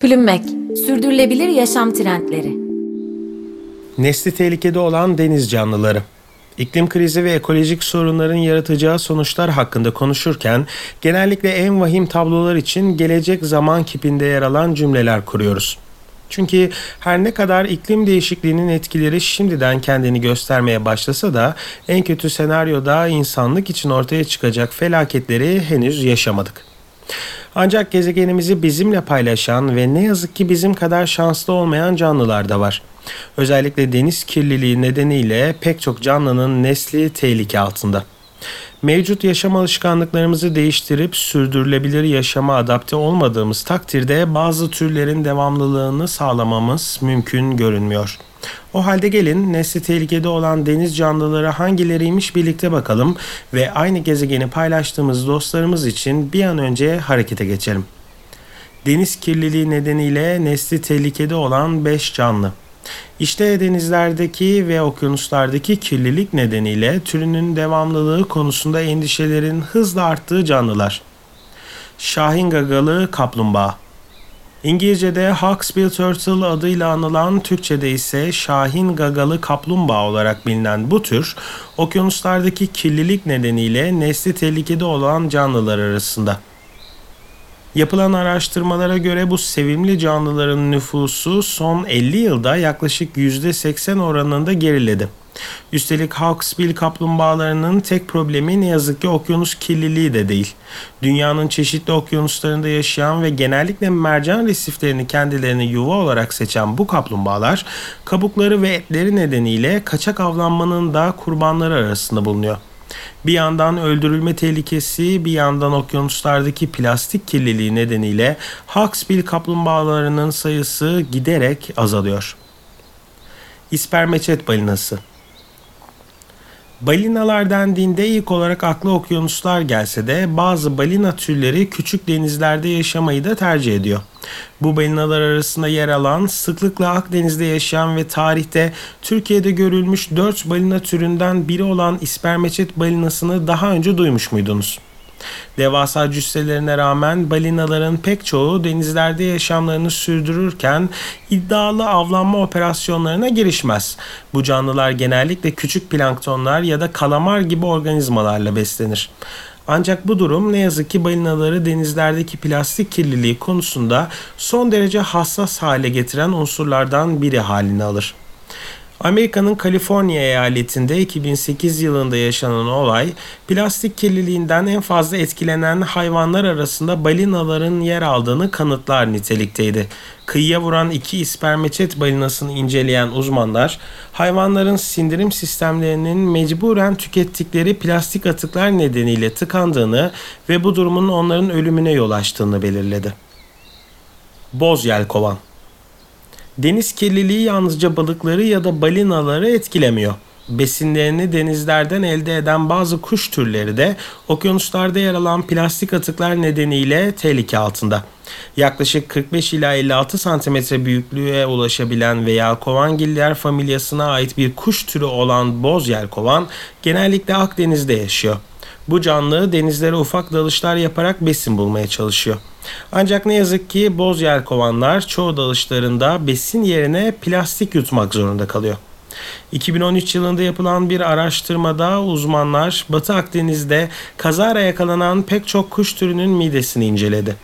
Plümmek, sürdürülebilir yaşam trendleri. Nesli tehlikede olan deniz canlıları. İklim krizi ve ekolojik sorunların yaratacağı sonuçlar hakkında konuşurken genellikle en vahim tablolar için gelecek zaman kipinde yer alan cümleler kuruyoruz. Çünkü her ne kadar iklim değişikliğinin etkileri şimdiden kendini göstermeye başlasa da en kötü senaryoda insanlık için ortaya çıkacak felaketleri henüz yaşamadık. Ancak gezegenimizi bizimle paylaşan ve ne yazık ki bizim kadar şanslı olmayan canlılar da var. Özellikle deniz kirliliği nedeniyle pek çok canlının nesli tehlike altında. Mevcut yaşam alışkanlıklarımızı değiştirip sürdürülebilir yaşama adapte olmadığımız takdirde bazı türlerin devamlılığını sağlamamız mümkün görünmüyor. O halde gelin nesli tehlikede olan deniz canlıları hangileriymiş birlikte bakalım ve aynı gezegeni paylaştığımız dostlarımız için bir an önce harekete geçelim. Deniz kirliliği nedeniyle nesli tehlikede olan 5 canlı. İşte denizlerdeki ve okyanuslardaki kirlilik nedeniyle türünün devamlılığı konusunda endişelerin hızla arttığı canlılar. Şahin gagalı kaplumbağa İngilizce'de Hawksbill Turtle adıyla anılan Türkçe'de ise Şahin gagalı kaplumbağa olarak bilinen bu tür, okyanuslardaki kirlilik nedeniyle nesli tehlikede olan canlılar arasında. Yapılan araştırmalara göre bu sevimli canlıların nüfusu son 50 yılda yaklaşık %80 oranında geriledi. Üstelik Hawksbill kaplumbağalarının tek problemi ne yazık ki okyanus kirliliği de değil. Dünyanın çeşitli okyanuslarında yaşayan ve genellikle mercan resiflerini kendilerine yuva olarak seçen bu kaplumbağalar kabukları ve etleri nedeniyle kaçak avlanmanın da kurbanları arasında bulunuyor. Bir yandan öldürülme tehlikesi, bir yandan okyanuslardaki plastik kirliliği nedeniyle Hawksbill kaplumbağalarının sayısı giderek azalıyor. İspermeçet balinası Balinalar dendiğinde ilk olarak akla okyanuslar gelse de bazı balina türleri küçük denizlerde yaşamayı da tercih ediyor. Bu balinalar arasında yer alan, sıklıkla Akdeniz'de yaşayan ve tarihte Türkiye'de görülmüş 4 balina türünden biri olan ispermeçet balinasını daha önce duymuş muydunuz? Devasa cüsselerine rağmen balinaların pek çoğu denizlerde yaşamlarını sürdürürken iddialı avlanma operasyonlarına girişmez. Bu canlılar genellikle küçük planktonlar ya da kalamar gibi organizmalarla beslenir. Ancak bu durum ne yazık ki balinaları denizlerdeki plastik kirliliği konusunda son derece hassas hale getiren unsurlardan biri halini alır. Amerika'nın Kaliforniya eyaletinde 2008 yılında yaşanan olay, plastik kirliliğinden en fazla etkilenen hayvanlar arasında balinaların yer aldığını kanıtlar nitelikteydi. Kıyıya vuran iki ispermeçet balinasını inceleyen uzmanlar, hayvanların sindirim sistemlerinin mecburen tükettikleri plastik atıklar nedeniyle tıkandığını ve bu durumun onların ölümüne yol açtığını belirledi. Boz yelkovan Deniz kirliliği yalnızca balıkları ya da balinaları etkilemiyor. Besinlerini denizlerden elde eden bazı kuş türleri de okyanuslarda yer alan plastik atıklar nedeniyle tehlike altında. Yaklaşık 45 ila 56 santimetre büyüklüğe ulaşabilen veya kovangiller familyasına ait bir kuş türü olan boz yelkovan genellikle Akdeniz'de yaşıyor. Bu canlı denizlere ufak dalışlar yaparak besin bulmaya çalışıyor. Ancak ne yazık ki boz yelkovanlar çoğu dalışlarında besin yerine plastik yutmak zorunda kalıyor. 2013 yılında yapılan bir araştırmada uzmanlar Batı Akdeniz'de kazara yakalanan pek çok kuş türünün midesini inceledi.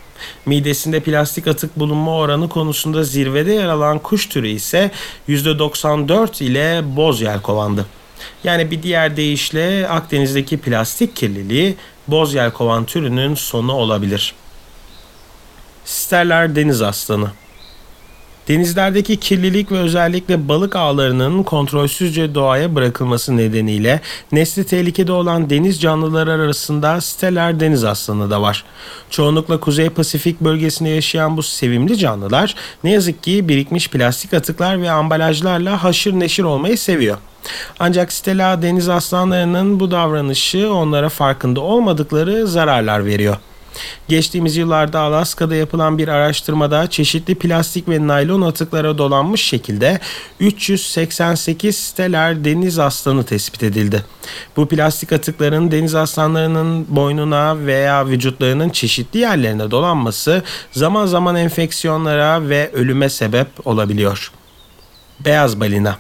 Midesinde plastik atık bulunma oranı konusunda zirvede yer alan kuş türü ise %94 ile boz yelkovandı. Yani bir diğer deyişle Akdeniz'deki plastik kirliliği boz yelkovan türünün sonu olabilir. Sterler deniz aslanı Denizlerdeki kirlilik ve özellikle balık ağlarının kontrolsüzce doğaya bırakılması nedeniyle nesli tehlikede olan deniz canlıları arasında steller deniz aslanı da var. Çoğunlukla Kuzey Pasifik bölgesinde yaşayan bu sevimli canlılar ne yazık ki birikmiş plastik atıklar ve ambalajlarla haşır neşir olmayı seviyor. Ancak Stella deniz aslanlarının bu davranışı onlara farkında olmadıkları zararlar veriyor. Geçtiğimiz yıllarda Alaska'da yapılan bir araştırmada çeşitli plastik ve naylon atıklara dolanmış şekilde 388 steler deniz aslanı tespit edildi. Bu plastik atıkların deniz aslanlarının boynuna veya vücutlarının çeşitli yerlerine dolanması zaman zaman enfeksiyonlara ve ölüme sebep olabiliyor. Beyaz balina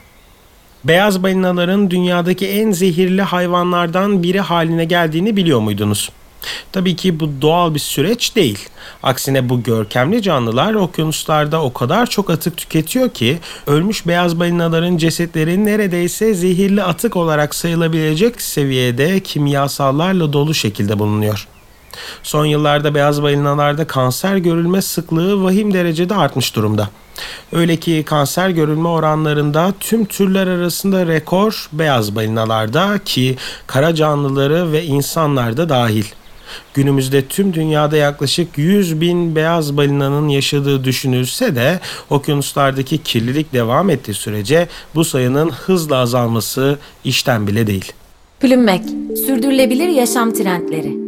Beyaz balinaların dünyadaki en zehirli hayvanlardan biri haline geldiğini biliyor muydunuz? Tabii ki bu doğal bir süreç değil. Aksine bu görkemli canlılar okyanuslarda o kadar çok atık tüketiyor ki ölmüş beyaz balinaların cesetleri neredeyse zehirli atık olarak sayılabilecek seviyede kimyasallarla dolu şekilde bulunuyor. Son yıllarda beyaz balinalarda kanser görülme sıklığı vahim derecede artmış durumda. Öyle ki kanser görülme oranlarında tüm türler arasında rekor beyaz balinalarda ki kara canlıları ve insanlar da dahil. Günümüzde tüm dünyada yaklaşık 100 bin beyaz balinanın yaşadığı düşünülse de okyanuslardaki kirlilik devam ettiği sürece bu sayının hızla azalması işten bile değil. Plümmek, sürdürülebilir yaşam trendleri.